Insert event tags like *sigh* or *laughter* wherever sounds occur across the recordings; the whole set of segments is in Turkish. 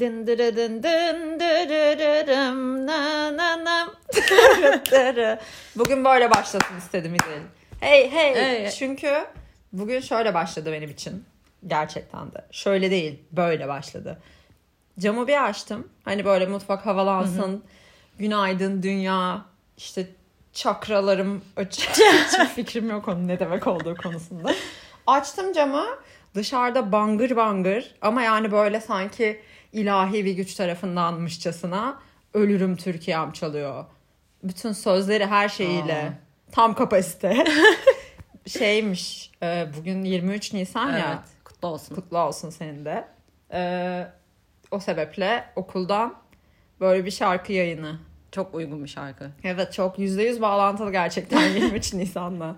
Dın dırı dın dın dırırırım na na na. Dırı. *laughs* Bugün böyle başlasın istedim İdil. Hey hey. Hey. Çünkü bugün şöyle başladı benim için. Gerçekten de. Şöyle değil böyle başladı. Camı bir açtım. Hani böyle mutfak havalansın. Günaydın dünya. İşte çakralarım *laughs* açık. Fikrim yok onun ne demek olduğu konusunda. Açtım camı. Dışarıda bangır bangır ama yani böyle sanki ilahi bir güç tarafındanmışçasına ölürüm Türkiye'm çalıyor. Bütün sözleri her şeyiyle tam kapasite. *laughs* Şeymiş e, bugün 23 Nisan ya Evet. Kutlu olsun. kutlu olsun senin de. E, o sebeple okuldan böyle bir şarkı yayını. Çok uygun bir şarkı. Evet çok %100 bağlantılı gerçekten *laughs* 23 Nisan'la.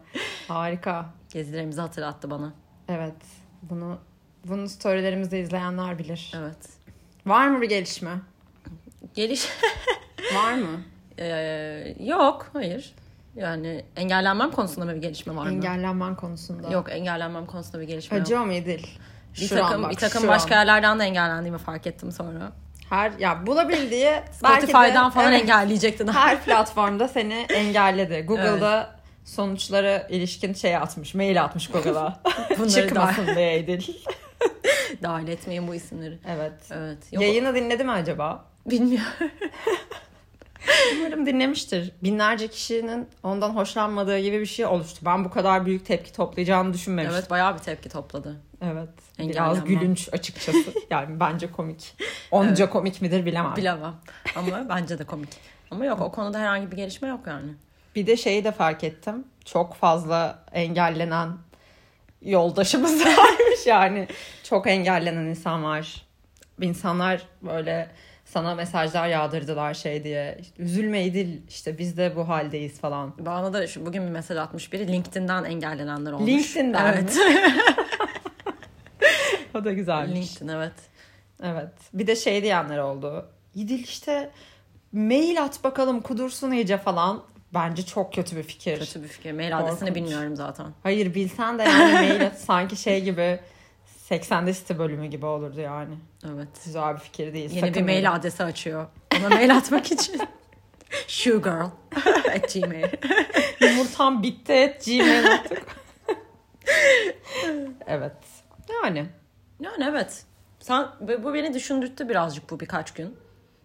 Harika. Gezilerimizi hatırlattı bana. Evet. Bunu bunu storylerimizde izleyenler bilir. Evet. Var mı bir gelişme? Geliş... *laughs* Var mı? Ee, yok. Hayır. Yani engellenmem konusunda mı bir gelişme var mı? Engellenmen konusunda. Yok engellenmem konusunda bir gelişme yok. Acıyor mu İdil? Bir Şu takım, bak, bir takım başka an. yerlerden de engellendiğimi fark ettim sonra. Her ya bulabildiği *laughs* belki de- Spotify'dan falan evet, engelleyecektin. her platformda seni engelledi. Google'da sonuçlara ilişkin şey atmış, mail atmış Google'a. *laughs* Bunları Çıkmasın diye İdil. Dahil etmeyin bu isimleri. Evet. Evet. Yok, Yayını dinledi mi acaba? Bilmiyorum. *laughs* Umarım dinlemiştir. Binlerce kişinin ondan hoşlanmadığı gibi bir şey oluştu. Ben bu kadar büyük tepki toplayacağını düşünmemiştim. Evet bayağı bir tepki topladı. Evet. Biraz Engellenmem. gülünç açıkçası. *laughs* yani bence komik. Onca komik midir bilemem. Bilemem. Ama *laughs* bence de komik. Ama yok o konuda herhangi bir gelişme yok yani. Bir de şeyi de fark ettim. Çok fazla engellenen yoldaşımız varmış yani. Çok engellenen insan var. İnsanlar böyle sana mesajlar yağdırdılar şey diye. İşte, Üzülme İdil işte biz de bu haldeyiz falan. Bana da şu bugün bir mesaj atmış biri LinkedIn'den engellenenler olmuş. LinkedIn'den Evet. *laughs* O da güzelmiş. LinkedIn evet. Evet. Bir de şey diyenler oldu. İdil işte mail at bakalım kudursun iyice falan. Bence çok kötü bir fikir. Kötü bir fikir. Mail adresini Korkunç. bilmiyorum zaten. Hayır bilsen de yani mail at *laughs* sanki şey gibi 80'de site bölümü gibi olurdu yani. Evet. Güzel bir fikir değil. Yeni Sakın bir mail adresi açıyor. Ona mail atmak için. *laughs* Showgirl *laughs* at gmail. *laughs* Yumurtam bitti et gmail.com. evet. Yani Yani evet. Sen, bu bu beni düşündürttü birazcık bu birkaç gün.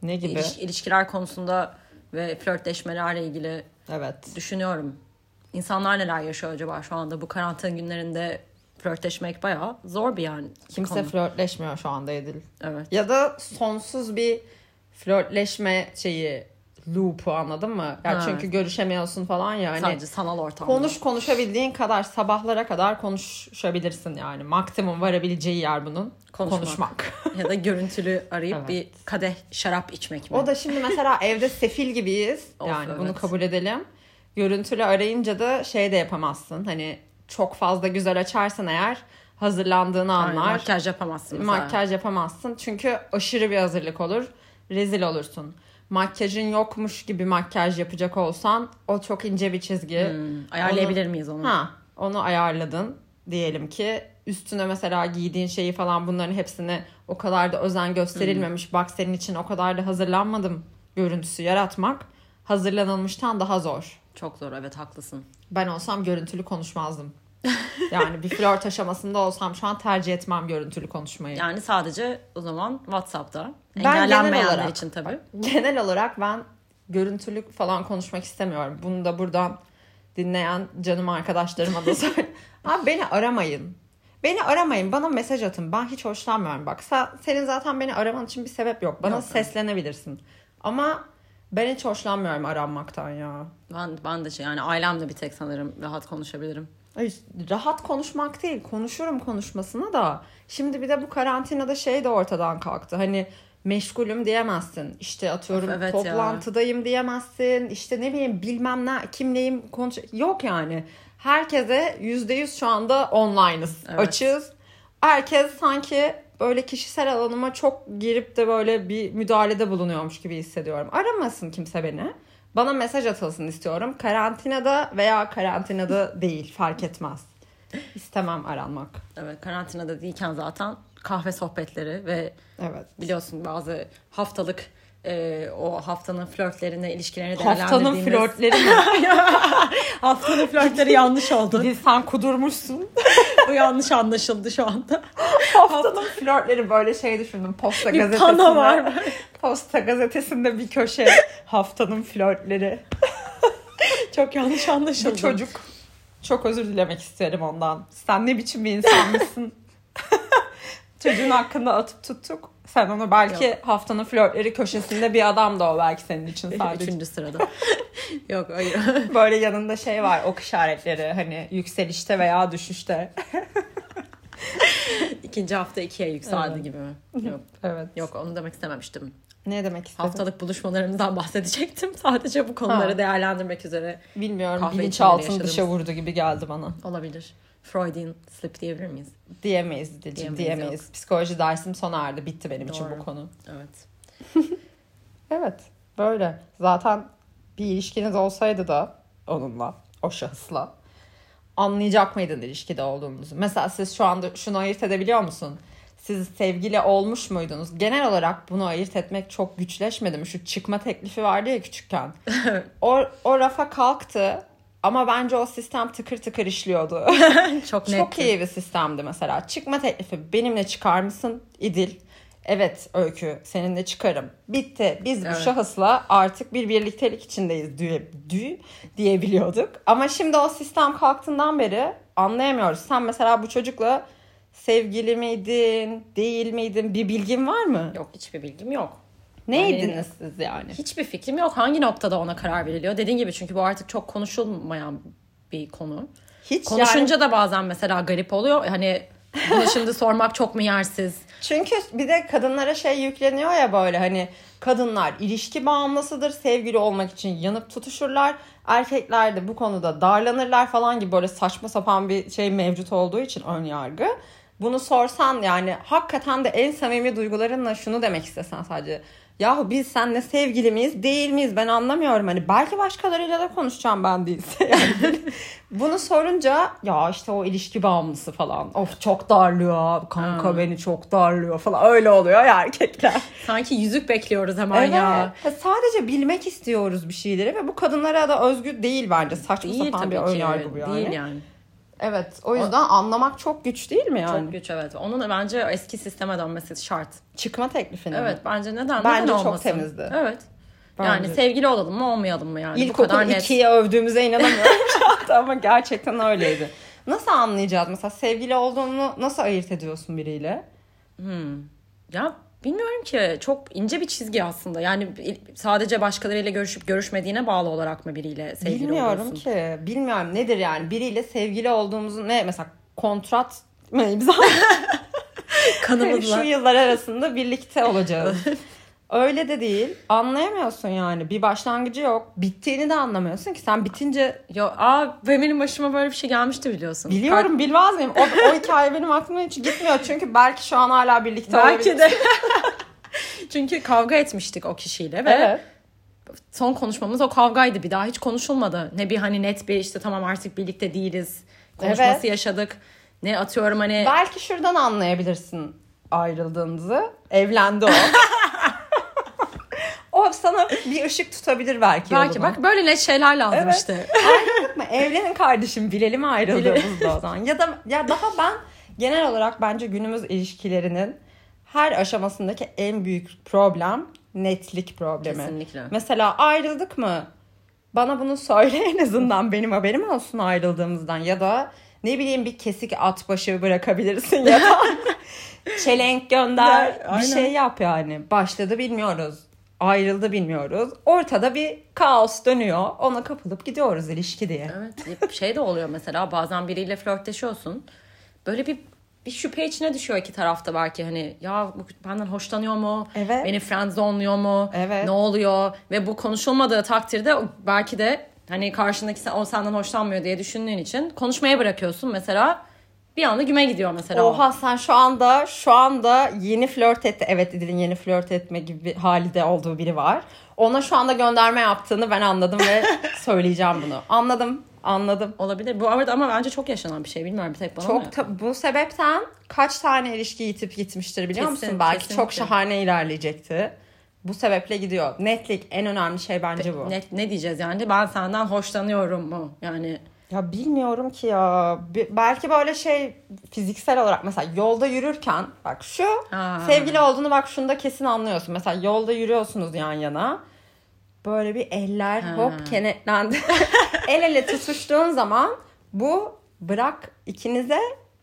ne gibi? İliş- ilişkiler konusunda ve flörtleşmelerle ilgili Evet. düşünüyorum. İnsanlar neler yaşıyor acaba şu anda bu karantina günlerinde flörtleşmek bayağı zor bir yani. Kimse konu. flörtleşmiyor şu anda Edil. Evet. Ya da sonsuz bir flörtleşme şeyi loop'u anladın mı? Ya Evet. çünkü görüşemiyorsun falan ya. Hani Sadece sanal ortamda. konuş konuşabildiğin kadar sabahlara kadar konuşabilirsin yani. Maksimum varabileceği yer bunun. Konuşmak. Konuşmak. *laughs* ya da görüntülü arayıp Evet. bir kadeh şarap içmek mi? O da şimdi mesela *laughs* evde sefil gibiyiz. Of, yani bunu evet. kabul edelim. Görüntülü arayınca da şey de yapamazsın. Hani çok fazla güzel açarsan eğer hazırlandığını Aynen, anlar. makyaj yapamazsın mesela. Makyaj yapamazsın. Çünkü aşırı bir hazırlık olur. Rezil olursun. Makyajın yokmuş gibi makyaj yapacak olsan o çok ince bir çizgi. Hmm, ayarlayabilir miyiz onu? Ha, onu ayarladın diyelim ki üstüne mesela giydiğin şeyi falan bunların hepsini o kadar da özen gösterilmemiş. Bak senin için o kadar da hazırlanmadım görüntüsü yaratmak hazırlanılmıştan daha zor. Çok zor evet haklısın. Ben olsam görüntülü konuşmazdım. Yani bir flört aşamasında olsam şu an tercih etmem görüntülü konuşmayı. Yani sadece o zaman WhatsApp'ta. Ben genel olarak- için tabii. Genel olarak ben görüntülü falan konuşmak istemiyorum. Bunu da buradan dinleyen canım arkadaşlarıma da söyle. *laughs* Abi beni aramayın. Beni aramayın. Bana mesaj atın. Ben hiç hoşlanmıyorum. Bak sen, senin zaten beni araman için bir sebep yok. Bana Yok, seslenebilirsin. Ama ben hiç hoşlanmıyorum aranmaktan ya. Ben, ben de şey yani ailemle bir tek sanırım rahat konuşabilirim. Ay, rahat konuşmak değil. Konuşurum konuşmasına da. Şimdi bir de bu karantinada şey de ortadan kalktı. Hani meşgulüm diyemezsin. İşte atıyorum Of, evet toplantıdayım diyemezsin. İşte ne bileyim bilmem ne kimleyim konuş yok yani. Herkese yüzde yüz şu anda online'ız. Evet. Açığız. Herkes sanki böyle kişisel alanıma çok girip de böyle bir müdahalede bulunuyormuş gibi hissediyorum. Aramasın kimse beni. Bana mesaj atılsın istiyorum. Karantinada veya karantinada değil fark etmez. İstemem aranmak. Evet karantinada değilken zaten kahve sohbetleri ve Evet. biliyorsun bazı haftalık e, o haftanın flörtlerine, ilişkilerine Haftanın değerlendirdiğimiz- flörtleri mi? *laughs* haftanın flörtleri yanlış oldu. Bir sen kudurmuşsun. *laughs* Bu yanlış anlaşıldı şu anda. Haftanın flörtleri böyle şey düşündüm. Posta Bir gazetesinde. pano var. Posta gazetesinde bir köşe. Haftanın flörtleri. *laughs* Çok yanlış anlaşıldı. Bu çocuk. Çok özür dilemek isterim ondan. Sen ne biçim bir insanmışsın. Çocuğun hakkında atıp tuttuk. Sen onu belki haftanın flörtleri köşesinde bir adam da o belki senin için *laughs* sadece. Üçüncü sırada. *laughs* Yok hayır. *laughs* Böyle yanında şey var ok işaretleri hani yükselişte veya düşüşte. İkinci hafta ikiye yükseldi Evet. gibi mi? Yok. Evet. Yok onu demek istememiştim. Ne demek istedin? Haftalık buluşmalarımızdan bahsedecektim. Sadece bu konuları Ha. değerlendirmek üzere Bilmiyorum içimleri dışa vurdu gibi geldi bana. olabilir. Freudian slip diyebilir miyiz? Diyemeyiz Dilciğim Diyemeyiz, diyemeyiz. Psikoloji dersim sona erdi. Bitti benim için Doğru. bu konu. Evet. *laughs* Evet böyle. Zaten bir ilişkiniz olsaydı da onunla, o şahısla anlayacak mıydın ilişkide olduğunuzu? Mesela siz şu anda şunu ayırt edebiliyor musun? Siz sevgili olmuş muydunuz? Genel olarak bunu ayırt etmek çok güçleşmedi mi? Şu çıkma teklifi vardı ya küçükken. *laughs* o, o rafa kalktı ama bence o sistem tıkır tıkır işliyordu. *laughs* Çok net. Çok iyi bir sistemdi mesela. Çıkma teklifi benimle çıkar mısın? İdil. Evet Öykü seninle çıkarım. Bitti. Biz bu Evet. şahısla artık bir birliktelik içindeyiz diye, dü, diyebiliyorduk. Ama şimdi o sistem kalktığından beri anlayamıyoruz. Sen mesela bu çocukla sevgili miydin, değil miydin? Bir bilgin var mı? Yok hiçbir bilgim yok. Neydiniz siz yani? Hiçbir fikrim yok. Hangi noktada ona karar veriliyor? Dediğin gibi çünkü bu artık çok konuşulmayan bir konu. Hiç Konuşunca yani- da bazen mesela garip oluyor. Hani bunu şimdi *laughs* sormak çok mu yersiz? Çünkü bir de kadınlara şey yükleniyor ya böyle hani kadınlar ilişki bağımlısıdır. Sevgili olmak için yanıp tutuşurlar. Erkekler de bu konuda darlanırlar falan gibi böyle saçma sapan bir şey mevcut olduğu için ön yargı. Bunu sorsan yani hakikaten de en samimi duygularınla şunu demek istesen sadece. Yahu biz seninle sevgili miyiz değil miyiz ben anlamıyorum. Hani belki başkalarıyla da konuşacağım ben değilse *laughs* yani. Bunu sorunca ya işte o ilişki bağımlısı falan. Of çok darlıyor kanka Ha. beni çok darlıyor falan. Öyle oluyor ya erkekler. Sanki yüzük bekliyoruz hemen ya. Ya Sadece bilmek istiyoruz bir şeyleri ve bu kadınlara da özgü değil bence. Saçma Değil sapan bir tabii ön ki. yargı bu yani. Değil yani. Evet o yüzden anlamak çok güç değil mi yani? Çok güç evet. Onun bence eski sisteme dönmesi şart. Çıkma teklifini. Evet bence neden? Bence neden çok olmasın? temizdi. Evet. Bence. Yani sevgili olalım mı olmayalım mı yani? bu İlkokul kadar net. 2'ye övdüğümüze inanamıyorum *laughs* ama gerçekten öyleydi. Nasıl anlayacağız mesela sevgili olduğunu nasıl ayırt ediyorsun biriyle? Ya bilmiyorum ki çok ince bir çizgi aslında. Yani sadece başkalarıyla görüşüp görüşmediğine bağlı olarak mı biriyle sevgili Bilmiyorum oluyorsun? ki. Bilmiyorum nedir yani biriyle sevgili olduğumuzu ne mesela kontrat mı *laughs* *laughs* imza Kanımızla. şu yıllar arasında birlikte olacağız. *laughs* Öyle de değil. Anlayamıyorsun yani. Bir başlangıcı yok. Bittiğini de anlamıyorsun ki. Sen bitince Yo, aa benim başıma böyle bir şey gelmişti biliyorsun. biliyorum bilmez miyim? O, o hikaye benim aklıma hiç gitmiyor. Çünkü belki şu an hala birlikte Belki de. *laughs* Çünkü kavga etmiştik o kişiyle ve Evet. son konuşmamız o kavgaydı. Bir daha hiç konuşulmadı. Ne bir hani net bir işte tamam artık birlikte değiliz. Konuşması Evet. yaşadık. Ne atıyorum hani Belki şuradan anlayabilirsin ayrıldığınızı. Evlendi o. *laughs* o sana bir ışık tutabilir belki. belki yoluna. bak böyle net şeyler lazım Evet. işte. *laughs* Ayrıldık mı? Evlenin kardeşim bilelim ayrıldığımızda o zaman. Ya da ya daha ben genel olarak bence günümüz ilişkilerinin her aşamasındaki en büyük problem netlik problemi. Kesinlikle. Mesela ayrıldık mı? Bana bunu söyle en azından benim haberim olsun ayrıldığımızdan ya da ne bileyim bir kesik at başı bırakabilirsin ya da *laughs* çelenk gönder bir şey yap yani. Başladı bilmiyoruz. Ayrıldı bilmiyoruz. Ortada bir kaos dönüyor. Ona kapılıp gidiyoruz ilişki diye. Evet şey de oluyor mesela bazen biriyle flörtleşiyorsun. Böyle bir bir şüphe içine düşüyor iki tarafta belki hani ya bu benden hoşlanıyor mu? Evet. Beni friendzonluyor mu? Evet. Ne oluyor? Ve bu konuşulmadığı takdirde belki de hani karşındaki sen, o senden hoşlanmıyor diye düşündüğün için konuşmaya bırakıyorsun mesela. Bir anda güme gidiyor mesela. Oha sen şu anda şu anda yeni flört etti. Evet İdil'in yeni flört etme gibi bir halde olduğu biri var. Ona şu anda gönderme yaptığını ben anladım ve *laughs* söyleyeceğim bunu. Anladım. Anladım. Olabilir. Bu arada ama bence çok yaşanan bir şey. Bilmiyorum bir tek bana mı? Çok ta- bu sebepten kaç tane ilişki yitip gitmiştir biliyor Kesin, musun? Belki kesinlikle. çok şahane ilerleyecekti. Bu sebeple gidiyor. Netlik en önemli şey bence bu. Ne, ne diyeceğiz yani? Ben senden hoşlanıyorum mu? Yani Ya bilmiyorum ki ya. Belki böyle şey fiziksel olarak mesela yolda yürürken bak şu Ha. sevgili olduğunu bak şunda kesin anlıyorsun. Mesela yolda yürüyorsunuz yan yana. Böyle bir eller Ha. hop kenetlendi. *laughs* El ele tutuştuğun zaman bu bırak ikinize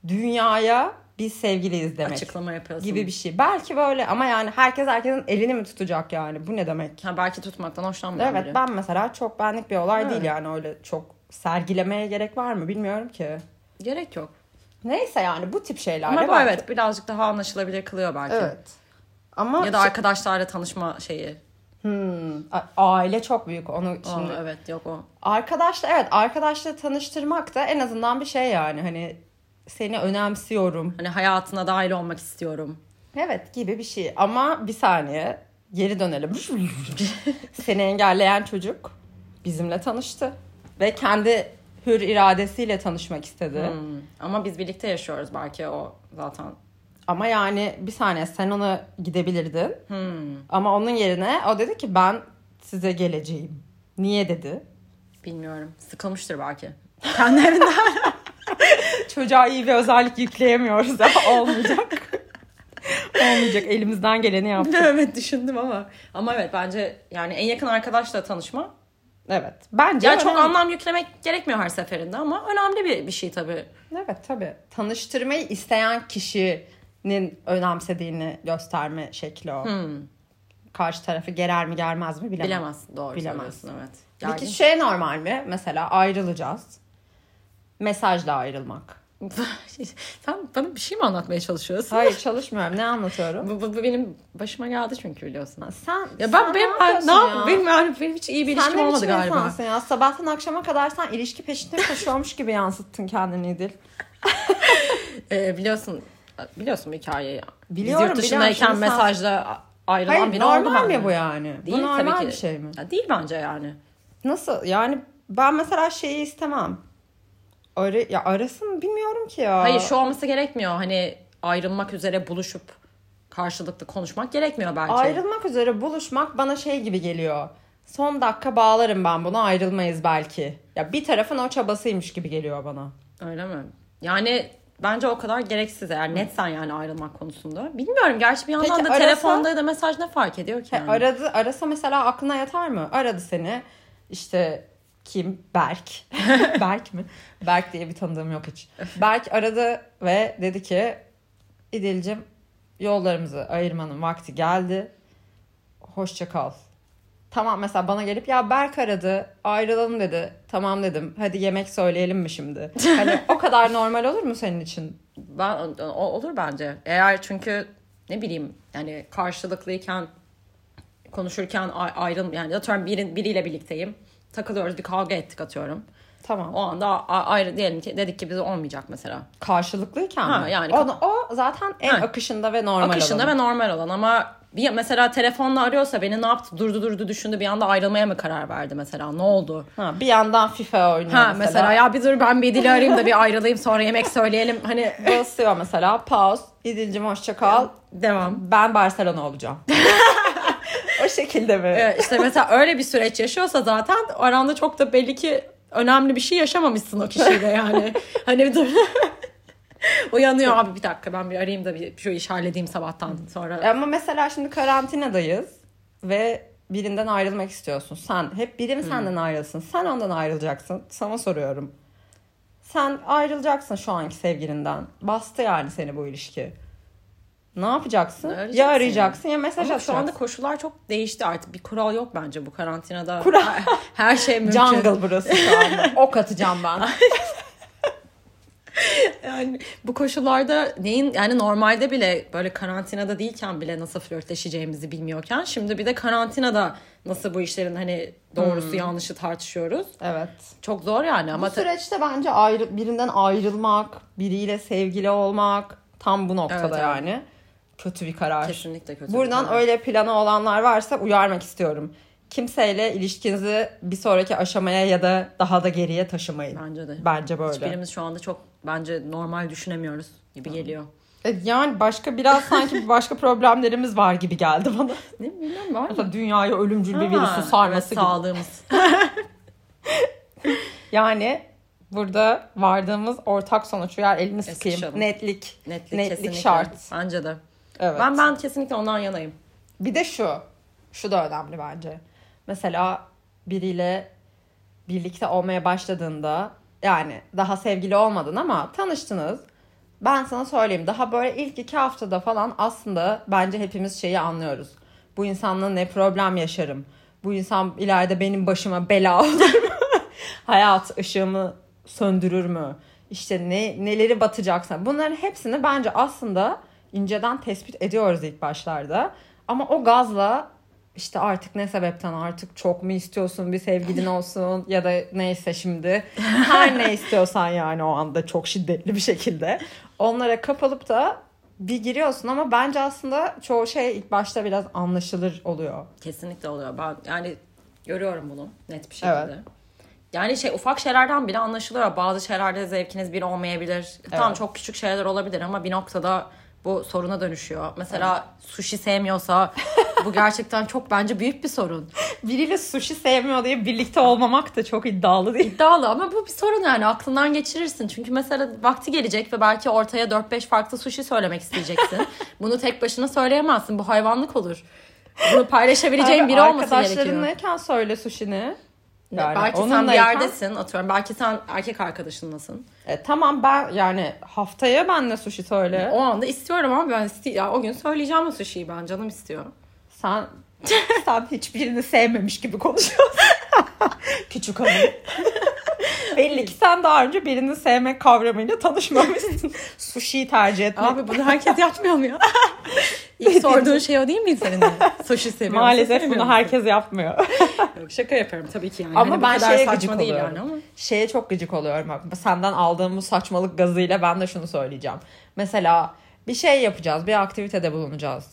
dünyaya biz sevgiliyiz demek açıklama yapıyorsun. gibi bir şey. Belki böyle ama yani herkes herkesin elini mi tutacak yani? Bu ne demek? Ha, belki tutmaktan hoşlanmıyorum. Evet biri. ben mesela çok benlik bir olay Evet. değil yani öyle çok sergilemeye gerek var mı bilmiyorum ki. Gerek yok. Neyse yani bu tip şeylerle Ama bu belki- evet birazcık daha anlaşılabilir kılıyor belki. Evet. Ama Ya da arkadaşlarla tanışma şeyi. Hmm, aile çok büyük onu Aa, şimdi. evet yok o. Arkadaşla evet arkadaşla tanıştırmak da en azından bir şey yani hani seni önemsiyorum. Hani hayatına dahil olmak istiyorum. Evet gibi bir şey ama bir saniye geri dönelim. *laughs* seni engelleyen çocuk bizimle tanıştı ve kendi hür iradesiyle tanışmak istedi. Hmm. Ama biz birlikte yaşıyoruz belki o zaten. Ama yani bir saniye sen ona gidebilirdin. Hmm. Ama onun yerine o dedi ki ben size geleceğim. Niye dedi? Bilmiyorum. Sıkılmıştır belki. Kendi evinde. *laughs* Çocuğa iyi bir özellik yükleyemiyoruz daha *laughs* olmayacak. olmayacak elimizden geleni yaptık. *laughs* evet düşündüm ama. Ama evet bence yani en yakın arkadaşla tanışma. Evet. Bence Ya çok önemli. anlam yüklemek gerekmiyor her seferinde ama önemli bir, bir şey tabii. Evet tabii. Tanıştırmayı isteyen kişinin önemsediğini gösterme şekli o. Hmm. Karşı tarafı gerer mi germez mi bilemem. Bilemezsin doğru Bilemez. evet. Peki şey normal mi? Mesela ayrılacağız. Mesajla ayrılmak. Sen bana bir şey mi anlatmaya çalışıyorsun? Hayır çalışmıyorum. Ne anlatıyorum? Bu, bu, bu benim başıma geldi çünkü biliyorsun. Sen, Ya sen ben benim ben, ne ya? benim yani benim hiç iyi bir Sen ilişkim olmadı galiba. insansın ya? Sabahtan akşama kadar sen ilişki peşinde koşuyormuş gibi yansıttın kendini İdil. *laughs* Ee, biliyorsun biliyorsun hikayeyi. Biliyorum, Biz yurt dışındayken biliyorum. Şimdi sen- mesajla ayrılan Hayır biri oldu normal mi bu yani? Değil bu normal tabii ki. bir şey mi? Ya değil bence yani. Nasıl? Yani ben mesela şeyi istemem. Ara, ya arasın bilmiyorum ki ya. Hayır şu olması gerekmiyor. Hani ayrılmak üzere buluşup karşılıklı konuşmak gerekmiyor belki. Ayrılmak üzere buluşmak bana şey gibi geliyor. Son dakika bağlarım ben bunu ayrılmayız belki. Ya bir tarafın o çabasıymış gibi geliyor bana. Öyle mi? Yani bence o kadar gereksiz eğer netsen yani ayrılmak konusunda. Bilmiyorum gerçi bir yandan Peki da arasa- telefonda ya da mesaj ne fark ediyor ki He, yani? aradı arasa mesela aklına yatar mı? Aradı seni. İşte kim? Berk. *laughs* Berk mi? Berk diye bir tanıdığım yok hiç. Berk aradı ve dedi ki İdil'cim yollarımızı ayırmanın vakti geldi. Hoşça kal. Tamam mesela bana gelip ya Berk aradı ayrılalım dedi. Tamam dedim hadi yemek söyleyelim mi şimdi? *laughs* Hani o kadar normal olur mu senin için? Ben, olur bence. Eğer çünkü ne bileyim yani karşılıklıyken konuşurken ayrıl yani atıyorum biri, biriyle birlikteyim. Takılıyoruz bir kavga ettik atıyorum. Tamam. O anda ayrı diyelim ki dedik ki bize olmayacak mesela. Karşılıklıyken Ha, mi? yani- o, o zaten en Ha. akışında ve normal Akışında olanı. ve normal olan ama bir mesela telefonla arıyorsa beni ne yaptı durdu durdu düşündü bir anda ayrılmaya mı karar verdi mesela ne oldu? Ha, bir yandan FIFA oynuyor Ha mesela. mesela ya bir dur ben bir dili arayayım da bir ayrılayım sonra yemek söyleyelim hani Basıyor mesela pause. İdil'cim hoşça kal. devam. Ben Barcelona olacağım. *laughs* şekilde mi? Evet, işte mesela öyle bir süreç yaşıyorsa zaten aranda çok da belli ki önemli bir şey yaşamamışsın o kişiyle yani. *laughs* hani dur. *laughs* Uyanıyor abi bir dakika ben bir arayayım da bir şu işi halledeyim sabahtan sonra. Ama mesela şimdi karantinadayız ve birinden ayrılmak istiyorsun. Sen hep biri mi senden ayrılsın? Sen ondan ayrılacaksın. Sana soruyorum. Sen ayrılacaksın şu anki sevgilinden. Bastı yani seni bu ilişki. Ne yapacaksın? Arayacaksın ya arayacaksın ya mesaj Ama şu atacaksın. anda koşullar çok değişti artık. Bir kural yok bence bu karantinada. Kural- Her, her şey mümkün. Jungle burası şu anda. Ok atacağım ben. *laughs* Yani bu koşullarda neyin yani normalde bile böyle karantinada değilken bile nasıl flörtleşeceğimizi bilmiyorken şimdi bir de karantinada nasıl bu işlerin hani doğrusu yanlışı tartışıyoruz. evet. Çok zor yani ama Bu süreçte bence ayrı, birinden ayrılmak, biriyle sevgili olmak tam bu noktada Evet, evet. Yani. Kötü bir karar. kesinlikle kötü. bir Buradan karar. öyle planı olanlar varsa uyarmak istiyorum. kimseyle ilişkinizi bir sonraki aşamaya ya da daha da geriye taşımayın. Bence de. Bence böyle. Hiçbirimiz şu anda çok bence normal düşünemiyoruz gibi geliyor. E, Yani başka biraz sanki *laughs* başka problemlerimiz var gibi geldi bana. Ne bilmiyorum var mı? Dünyaya ölümcül bir Ha, virüsün sarması evet, gibi. Sağlığımız. *laughs* Yani burada vardığımız ortak sonuç yer elini sıkayım. Netlik. Netlik, Netlik kesinlikle. şart. Bence de. Evet. Ben ben kesinlikle ondan yanayım. Bir de şu. Şu da önemli bence. Mesela biriyle birlikte olmaya başladığında yani daha sevgili olmadın ama tanıştınız. Ben sana söyleyeyim daha böyle ilk iki haftada falan aslında bence hepimiz şeyi anlıyoruz. Bu insanla ne problem yaşarım. Bu insan ileride benim başıma bela olur mu? *laughs* Hayat ışığımı söndürür mü? İşte ne neleri batacaksa. Bunların hepsini bence aslında inceden tespit ediyoruz ilk başlarda. Ama o gazla işte artık ne sebepten artık çok mu istiyorsun bir sevgilin olsun ya da neyse şimdi *laughs* her ne istiyorsan yani o anda çok şiddetli bir şekilde onlara kapılıp da bir giriyorsun ama bence aslında çoğu şey ilk başta biraz anlaşılır oluyor. Kesinlikle oluyor. Ben yani görüyorum bunu net bir şekilde. Evet. Yani şey ufak şeylerden bile anlaşılıyor. Bazı şeylerde zevkiniz bir olmayabilir. Tamam çok küçük şeyler olabilir ama bir noktada bu soruna dönüşüyor. Mesela sushi sevmiyorsa bu *laughs* gerçekten çok bence büyük bir sorun. Biriyle sushi sevmiyor diye birlikte olmamak da çok iddialı değil. İddialı ama bu bir sorun yani aklından geçirirsin. Çünkü mesela vakti gelecek ve belki ortaya 4-5 farklı sushi söylemek isteyeceksin. *laughs* Bunu tek başına söyleyemezsin. Bu hayvanlık olur. Bunu paylaşabileceğin biri olması gerekiyor. Arkadaşlarınlayken söyle sushi'ni. Yani belki sen bir yerdesin atıyorum. Belki sen erkek arkadaşınlasın. E, tamam ben yani haftaya benle sushi söyle. O anda istiyorum ama ben iste- ya o gün söyleyeceğim o sushi'yi ben canım istiyor. Sen sen hiçbirini sevmemiş gibi konuşuyorsun. *laughs* Küçük hanım. Belli ki sen daha önce birini sevmek kavramıyla tanışmamışsın. *laughs* Sushi'yi tercih etmek. Abi bunu herkes yapmıyor mu ya? İlk *laughs* sorduğun şey o değil mi senin de? Sushi seviyor musun, Maalesef bunu herkes yapmıyor. *laughs* Yok, Şaka yapıyorum tabii ki yani. Ama Hani ben şeye gıcık değil oluyorum. yani ama. Şeye çok gıcık oluyorum. Bak, senden aldığım bu saçmalık gazıyla ben de şunu söyleyeceğim. Mesela bir şey yapacağız. Bir aktivitede bulunacağız.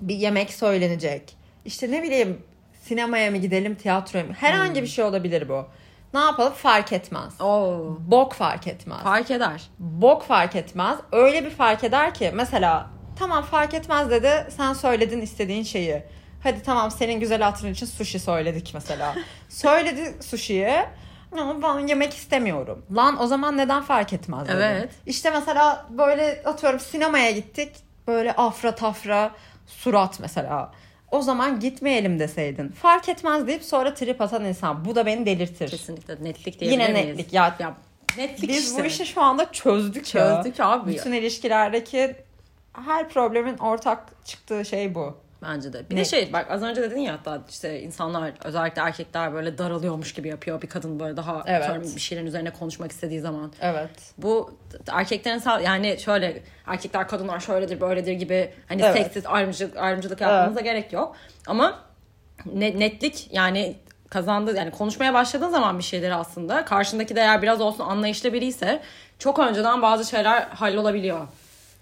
Bir yemek söylenecek. İşte ne bileyim sinemaya mı gidelim tiyatroya mı? Herhangi bir şey olabilir bu. Ne yapalım fark etmez. Oo. Bok fark etmez. Fark eder. Bok fark etmez. Öyle bir fark eder ki mesela tamam fark etmez dedi sen söyledin istediğin şeyi. Hadi tamam senin güzel hatırın için sushi söyledik mesela. *laughs* Söyledi sushi'yi ama ben yemek istemiyorum. Lan o zaman neden fark etmez dedi. Evet. İşte mesela böyle atıyorum sinemaya gittik. Böyle afra tafra surat mesela. O zaman gitmeyelim deseydin. Fark etmez deyip sonra trip atan insan. Bu da beni delirtir. Kesinlikle netlik Yine diyebilir miyiz? netlik ya. Ya netlik Biz işte. bu işi şu anda çözdük ya. Çözdük abi. Bütün ilişkilerdeki her problemin ortak çıktığı şey bu. Bence de. Bir Ne? de şey bak az önce dedin ya hatta işte insanlar özellikle erkekler böyle daralıyormuş gibi yapıyor. Bir kadın böyle daha Evet. bir şeylerin üzerine konuşmak istediği zaman. Evet. Bu erkeklerin yani şöyle erkekler kadınlar şöyledir böyledir gibi hani Evet. seksist ayrımcılık, ayrımcılık yapmamıza gerek yok. Ama ne- netlik yani kazandığı yani konuşmaya başladığın zaman bir şeyleri aslında karşındaki de eğer biraz olsun anlayışlı biri ise çok önceden bazı şeyler hallolabiliyor.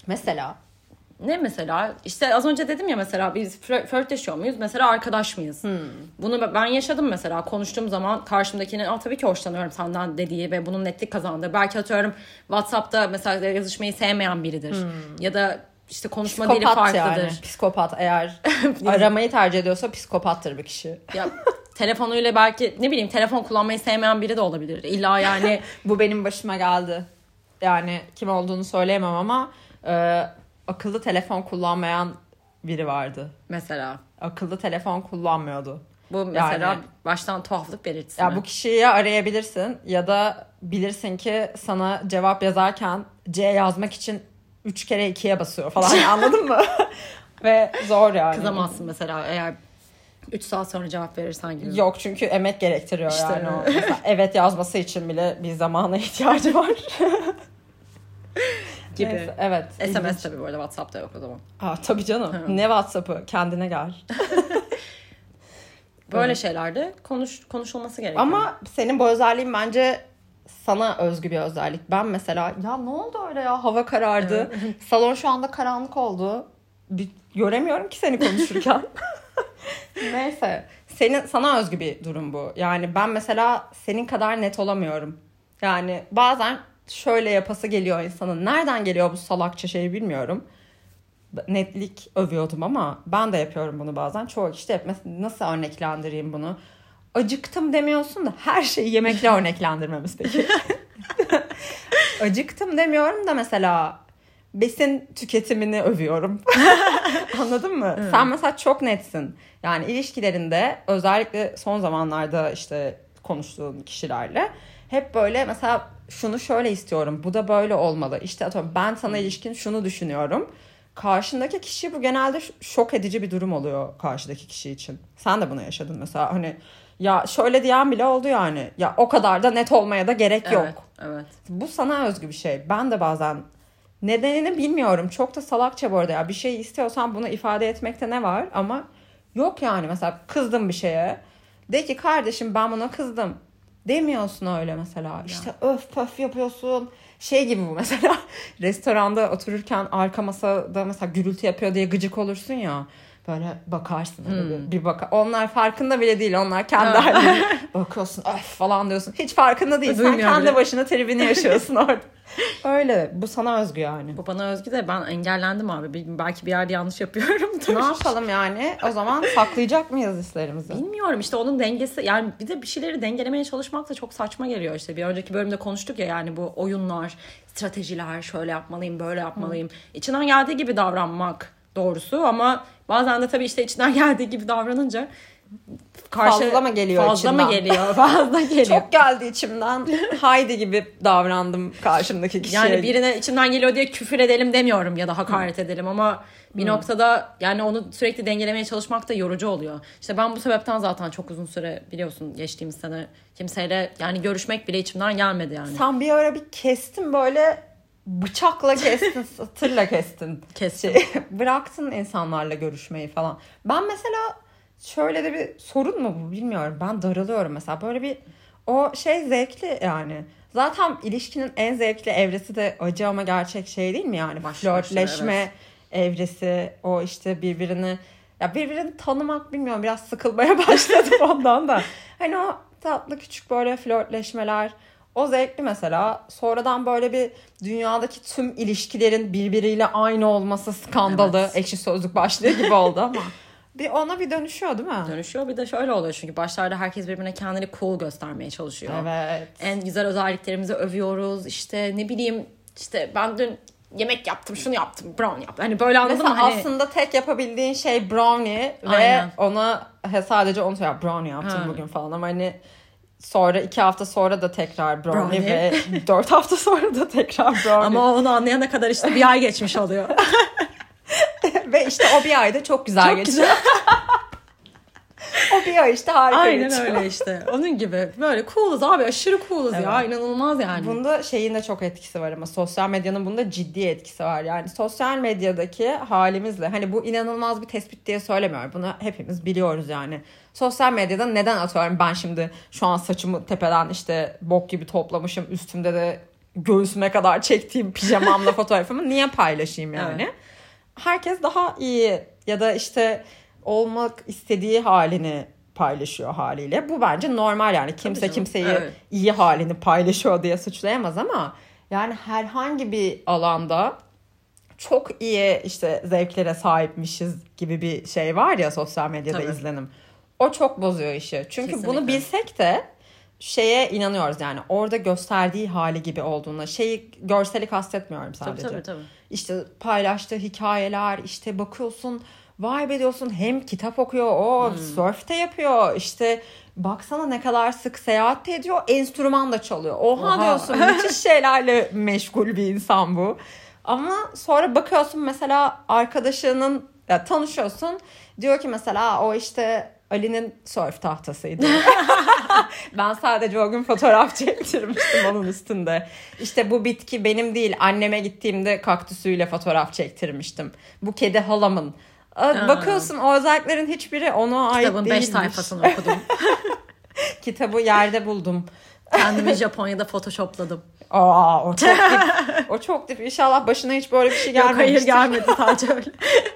Mesela Ne mesela? İşte az önce dedim ya mesela biz flör- flörtleşiyor muyuz? Mesela arkadaş mıyız? Bunu ben yaşadım mesela konuştuğum zaman karşımdakinin Aa, tabii ki hoşlanıyorum senden dediği ve bunun netlik kazandığı. Belki atıyorum WhatsApp'ta mesela yazışmayı sevmeyen biridir. Ya da işte konuşma dili psikopat farklıdır. yani. Psikopat eğer *laughs* aramayı tercih ediyorsa psikopattır bir kişi. Ya telefonuyla belki ne bileyim telefon kullanmayı sevmeyen biri de olabilir. İlla yani *laughs* Bu benim başıma geldi. Yani kim olduğunu söyleyemem ama e, akıllı telefon kullanmayan biri vardı. mesela Akıllı telefon kullanmıyordu. bu mesela Yani- baştan tuhaflık belirtisi. Ya mi? bu kişiyi ya arayabilirsin ya da bilirsin ki sana cevap yazarken C yazmak için 3 kere 2'ye basıyor falan *laughs* anladın mı? Ve zor yani. Kızamazsın mesela eğer 3 saat sonra cevap verirsen gibi. Yok çünkü emek gerektiriyor İşte. yani o. Evet yazması için bile bir zamana *laughs* ihtiyacı var. *laughs* gibi. Neyse, evet. SMS ilginç. tabii bu arada WhatsApp'ta yok o zaman. Aa, tabii canım. Hı. Ne Whatsapp'ı? Kendine gel. *laughs* Böyle Evet. şeylerde konuş konuşulması gerekiyor. Ama senin bu özelliğin bence sana özgü bir özellik. Ben mesela ya ne oldu öyle ya hava karardı. *laughs* Salon şu anda karanlık oldu. Bir, göremiyorum ki seni konuşurken. *laughs* Neyse. senin sana özgü bir durum bu. Yani ben mesela senin kadar net olamıyorum. Yani bazen şöyle yapası geliyor insanın. Nereden geliyor bu salakça şey bilmiyorum. Netlik övüyordum ama ben de yapıyorum bunu bazen. Çoğu kişi de yapmaz. Nasıl örneklendireyim bunu? Acıktım demiyorsun da her şeyi yemekle örneklendirmemiz peki. *laughs* Acıktım demiyorum da mesela besin tüketimini övüyorum. *laughs* Anladın mı? Evet. Sen mesela çok netsin. Yani ilişkilerinde özellikle son zamanlarda işte konuştuğun kişilerle hep böyle mesela şunu şöyle istiyorum. Bu da böyle olmalı. İşte atıyorum ben sana ilişkin şunu düşünüyorum. Karşındaki kişi bu genelde şok edici bir durum oluyor karşıdaki kişi için. Sen de bunu yaşadın mesela. Hani ya şöyle diyen bile oldu yani. Ya o kadar da net olmaya da gerek yok. Evet, evet. Bu sana özgü bir şey. Ben de bazen nedenini bilmiyorum. Çok da salakça bu arada ya. Bir şey istiyorsan bunu ifade etmekte ne var? Ama yok yani mesela kızdım bir şeye. De ki kardeşim ben buna kızdım. Demiyorsun öyle mesela. İşte öf pöf yapıyorsun. Şey gibi bu mesela. *laughs* Restoranda otururken arka masada mesela gürültü yapıyor diye gıcık olursun ya. Böyle bakarsın. öyle bir- baka Onlar farkında bile değil. Onlar kendi halinde. *laughs* Bakıyorsun öf falan diyorsun. Hiç farkında değil. Sen Duymuyor kendi bile. başına tribini yaşıyorsun orada. *laughs* Öyle. Bu sana özgü yani. Bu bana özgü de ben engellendim abi. Belki bir yerde yanlış yapıyorum. ne yapalım yani? O zaman saklayacak mıyız hislerimizi? Bilmiyorum işte onun dengesi yani bir de bir şeyleri dengelemeye çalışmak da çok saçma geliyor işte. Bir önceki bölümde konuştuk ya yani bu oyunlar, stratejiler, şöyle yapmalıyım, böyle yapmalıyım. İçinden geldiği gibi davranmak doğrusu ama bazen de tabii işte içinden *laughs* geldiği gibi davranınca Fazla mı geliyor Fazla mı içinden? geliyor? *laughs* Fazla geliyor. Çok geldi içimden. Haydi gibi davrandım karşımdaki kişiye. Yani birine içimden geliyor diye küfür edelim demiyorum ya da hakaret edelim ama bir noktada yani onu sürekli dengelemeye çalışmak da yorucu oluyor. İşte ben bu sebepten zaten çok uzun süre biliyorsun geçtiğimiz sene kimseyle yani görüşmek bile içimden gelmedi yani. Sen bir ara bir kestin böyle bıçakla kestin, *laughs* satırla kestin. Kestim. Şey, *laughs* bıraktın insanlarla görüşmeyi falan. Ben mesela şöyle de bir sorun mu bu bilmiyorum. Ben daralıyorum mesela. Böyle bir o şey zevkli yani. Zaten ilişkinin en zevkli evresi de acı ama gerçek şey değil mi yani? Başına, Flörtleşme evresi, o işte birbirini ya birbirini tanımak bilmiyorum biraz sıkılmaya *laughs* başladım ondan da. Hani o tatlı küçük böyle flörtleşmeler o zevkli mesela. Sonradan böyle bir dünyadaki tüm ilişkilerin birbiriyle aynı olması skandalı. Evet. Ekşi sözlük başlığı gibi oldu ama. *laughs* Bir ona bir dönüşüyor değil mi? Dönüşüyor bir de şöyle oluyor çünkü başlarda herkes birbirine kendini cool göstermeye çalışıyor. Evet. En güzel özelliklerimizi övüyoruz işte ne bileyim işte ben dün yemek yaptım şunu yaptım brown yaptım. Hani böyle anladın Mesela mı? Hani... aslında tek yapabildiğin şey brownie ve Aynen. ona he, sadece onu söyle brownie yaptım Ha. bugün falan ama hani sonra iki hafta sonra da tekrar brownie, Brownie. ve dört hafta sonra da tekrar *laughs* brownie. Ama onu anlayana kadar işte bir ay geçmiş oluyor. *laughs* *laughs* ve işte o bir ayda çok güzel Çok geçiyor. *laughs* o bir ay işte harika Aynen geçiyor. öyle işte. Onun gibi. Böyle cool'uz abi. Aşırı cool'uz ya. İnanılmaz yani. Bunda şeyin de çok etkisi var ama sosyal medyanın bunda ciddi etkisi var. Yani sosyal medyadaki halimizle hani bu inanılmaz bir tespit diye söylemiyorum. Bunu hepimiz biliyoruz yani. Sosyal medyada neden atıyorum ben şimdi şu an saçımı tepeden işte bok gibi toplamışım. Üstümde de göğsüme kadar çektiğim pijamamla *laughs* fotoğrafımı niye paylaşayım yani? Evet. Herkes daha iyi ya da işte olmak istediği halini paylaşıyor haliyle. Bu bence normal yani. Kimse kimseyi evet. iyi halini paylaşıyor diye suçlayamaz ama yani herhangi bir alanda çok iyi işte zevklere sahipmişiz gibi bir şey var ya sosyal medyada Tabii. izlenim. O çok bozuyor işi. Çünkü bunu Kesinlikle. bilsek de şeye inanıyoruz yani orada gösterdiği hali gibi olduğuna. Şeyi görseli kastetmiyorum Tabii sadece. tabii tabii. İşte paylaştığı hikayeler işte bakıyorsun vay be diyorsun hem kitap okuyor o Hmm. surf de yapıyor işte baksana ne kadar sık seyahat ediyor enstrüman da çalıyor. Oha, Oha. diyorsun müthiş şeylerle meşgul bir insan bu. Ama sonra bakıyorsun mesela arkadaşının ya tanışıyorsun diyor ki mesela o işte Ali'nin surf tahtasıydı. *laughs* *laughs* ben sadece o gün fotoğraf çektirmiştim onun üstünde. İşte bu bitki benim değil anneme gittiğimde kaktüsüyle fotoğraf çektirmiştim. Bu kedi halamın. Aa, Bakıyorsun o özelliklerin hiçbiri ona ait Kitabın 5 değilmiş. sayfasını okudum. *laughs* Kitabı yerde buldum. Kendimi Japonya'da photoshopladım. Aa o çok dip. *laughs* o çok dip. İnşallah başına hiç böyle bir şey Yok gelmemiştir. hayır gelmedi sadece *laughs* öyle.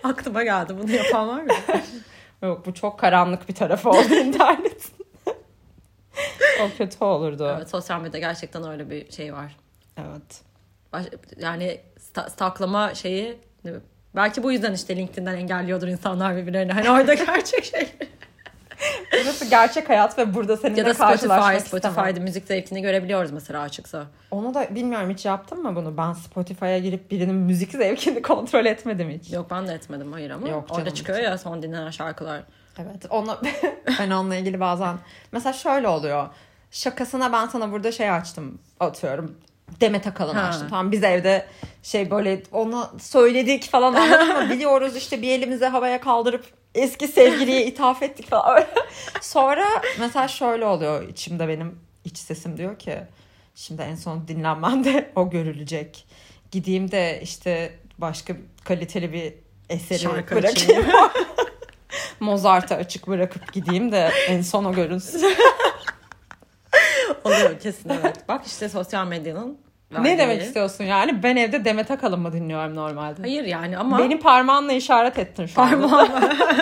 Aklıma geldi bunu yapan var mı? Yok bu çok karanlık bir tarafı oldu internetin. o kötü olurdu. Evet, sosyal medyada gerçekten öyle bir şey var. Evet. Baş- yani sta- stalklama şeyi belki bu yüzden işte LinkedIn'den engelliyordur insanlar birbirlerini. Hani orada *laughs* gerçek şey. *laughs* Burası gerçek hayat ve burada seninle ya da karşılaşmak Spotify, istemem. Spotify'da müzik zevkini görebiliyoruz mesela açıksa. Onu da bilmiyorum hiç yaptın mı bunu? Ben Spotify'a girip birinin müzik zevkini *laughs* kontrol etmedim hiç. Yok ben de etmedim hayır ama Yok orada çıkıyor ya son dinlenen şarkılar. Evet. Onu *laughs* ben onunla ilgili bazen mesela şöyle oluyor. Şakasına ben sana burada şey açtım atıyorum. Demet Akalın açtım. Tamam biz evde şey böyle ona söyledik falan anladın mı? Biliyoruz işte bir elimizi havaya kaldırıp eski sevgiliye ithaf ettik falan. *laughs* Sonra mesela şöyle oluyor içimde benim iç sesim diyor ki şimdi en son dinlenmemde *laughs* o görülecek. Gideyim de işte başka kaliteli bir eseri Şarkı bırakayım. *laughs* Mozart'ı açık bırakıp gideyim de en son o görünsün. Oluyor kesin evet. Bak işte sosyal medyanın ne verdiği- demek istiyorsun yani? Ben evde Demet Akalın mı dinliyorum normalde? Hayır yani ama Benim parmağınla işaret ettin şu anda. parmağım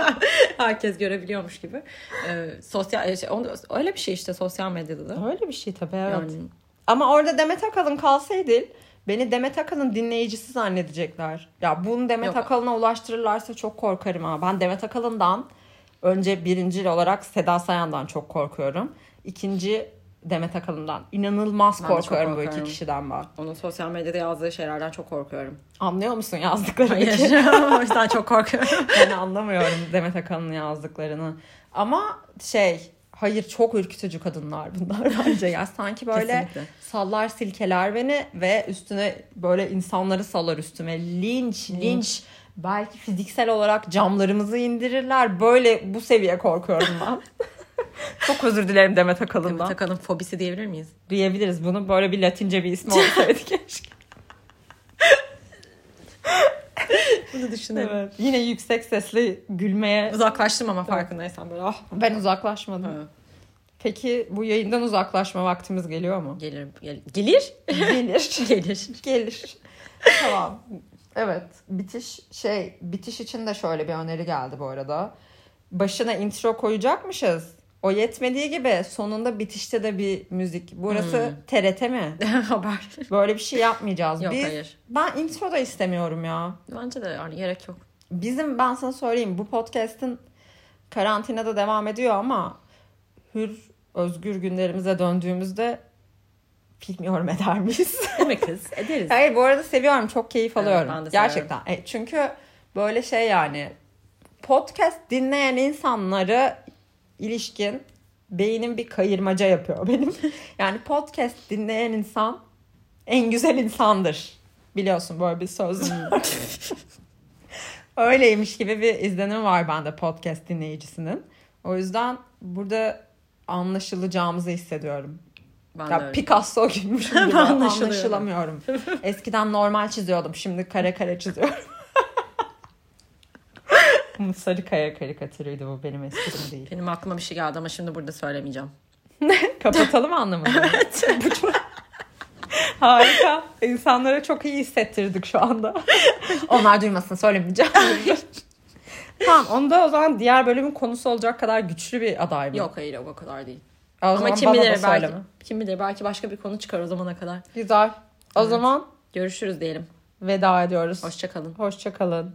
*laughs* herkes görebiliyormuş gibi. Ee, sosyal şey, onu- öyle bir şey işte sosyal medyada da. Öyle bir şey tabii evet. Yani Ama orada Demet Akalın kalsaydı beni Demet Akalın dinleyicisi zannedecekler. Ya bunu Demet Yok. Akalın'a ulaştırırlarsa çok korkarım ha. Ben Demet Akalın'dan önce birinci olarak Seda Sayan'dan çok korkuyorum. İkinci Demet Akalın'dan. İnanılmaz Ben çok korkuyorum bu iki korkuyorum. kişiden ben. onun sosyal medyada yazdığı şeylerden çok korkuyorum. Anlıyor musun yazdıklarını? Hayır. *laughs* *laughs* o yüzden çok korkuyorum. Ben anlamıyorum Demet Akalın'ın yazdıklarını. Ama şey hayır çok ürkütücü kadınlar bunlar *laughs* bence. Ya sanki böyle Kesinlikle. sallar silkeler beni ve üstüne böyle insanları salar üstüme. Linç, linç. Belki fiziksel olarak camlarımızı indirirler. Böyle bu seviye korkuyorum ben. *laughs* çok özür dilerim Demet Akalın'dan. Demet Akalın fobisi diyebilir miyiz? Diyebiliriz bunu. Böyle bir latince bir ismi olsaydı *laughs* keşke. *laughs* Bunu düşünelim. Evet. Yine yüksek sesli gülmeye Uzaklaştım ama farkındaysan böyle. Ah. ben uzaklaşmadım. Ha. Peki bu yayından uzaklaşma vaktimiz geliyor mu? Gelir, gel- gelir. Gelir. gelir. Gelir. tamam. Evet. Bitiş şey bitiş için de şöyle bir öneri geldi bu arada. Başına intro koyacakmışız. O yetmediği gibi sonunda bitişte de bir müzik. Burası TRT mi? *laughs* Haber. Böyle bir şey yapmayacağız. Yok Biz, hayır. Ben intro da istemiyorum ya. Bence de yani gerek yok. Bizim ben sana söyleyeyim bu podcast'in karantinada devam ediyor ama hür özgür günlerimize döndüğümüzde bilmiyorum eder miyiz? *laughs* Değil kız? Ederiz. Hayır bu arada seviyorum çok keyif Evet, alıyorum. de Gerçekten. E, çünkü böyle şey yani podcast dinleyen insanları ilişkin beynim bir kayırmaca yapıyor benim. *laughs* yani podcast dinleyen insan en güzel insandır. Biliyorsun böyle bir söz. *laughs* Öyleymiş gibi bir izlenim var bende podcast dinleyicisinin. O yüzden burada anlaşılacağımızı hissediyorum. Ben Ya. Picasso *laughs* gibi anlaşılamıyorum. Eskiden normal çiziyordum. Şimdi kare kare çiziyorum. Bu Sarı kaya karikatürüydü bu benim esprim değil. Benim aklıma bir şey geldi ama şimdi burada söylemeyeceğim. Kapatalım. Bu *laughs* çok- *laughs* Harika. İnsanlara çok iyi hissettirdik şu anda. *laughs* Onlar duymasın söylemeyeceğim. tamam onda o zaman diğer bölümün konusu olacak kadar güçlü bir aday mı? Yok hayır o kadar değil. O Ama kim bilir belki, kim bilir belki başka bir konu çıkar o zamana kadar. Güzel. O Evet. zaman Görüşürüz diyelim. veda ediyoruz. Hoşçakalın. Hoşça kalın.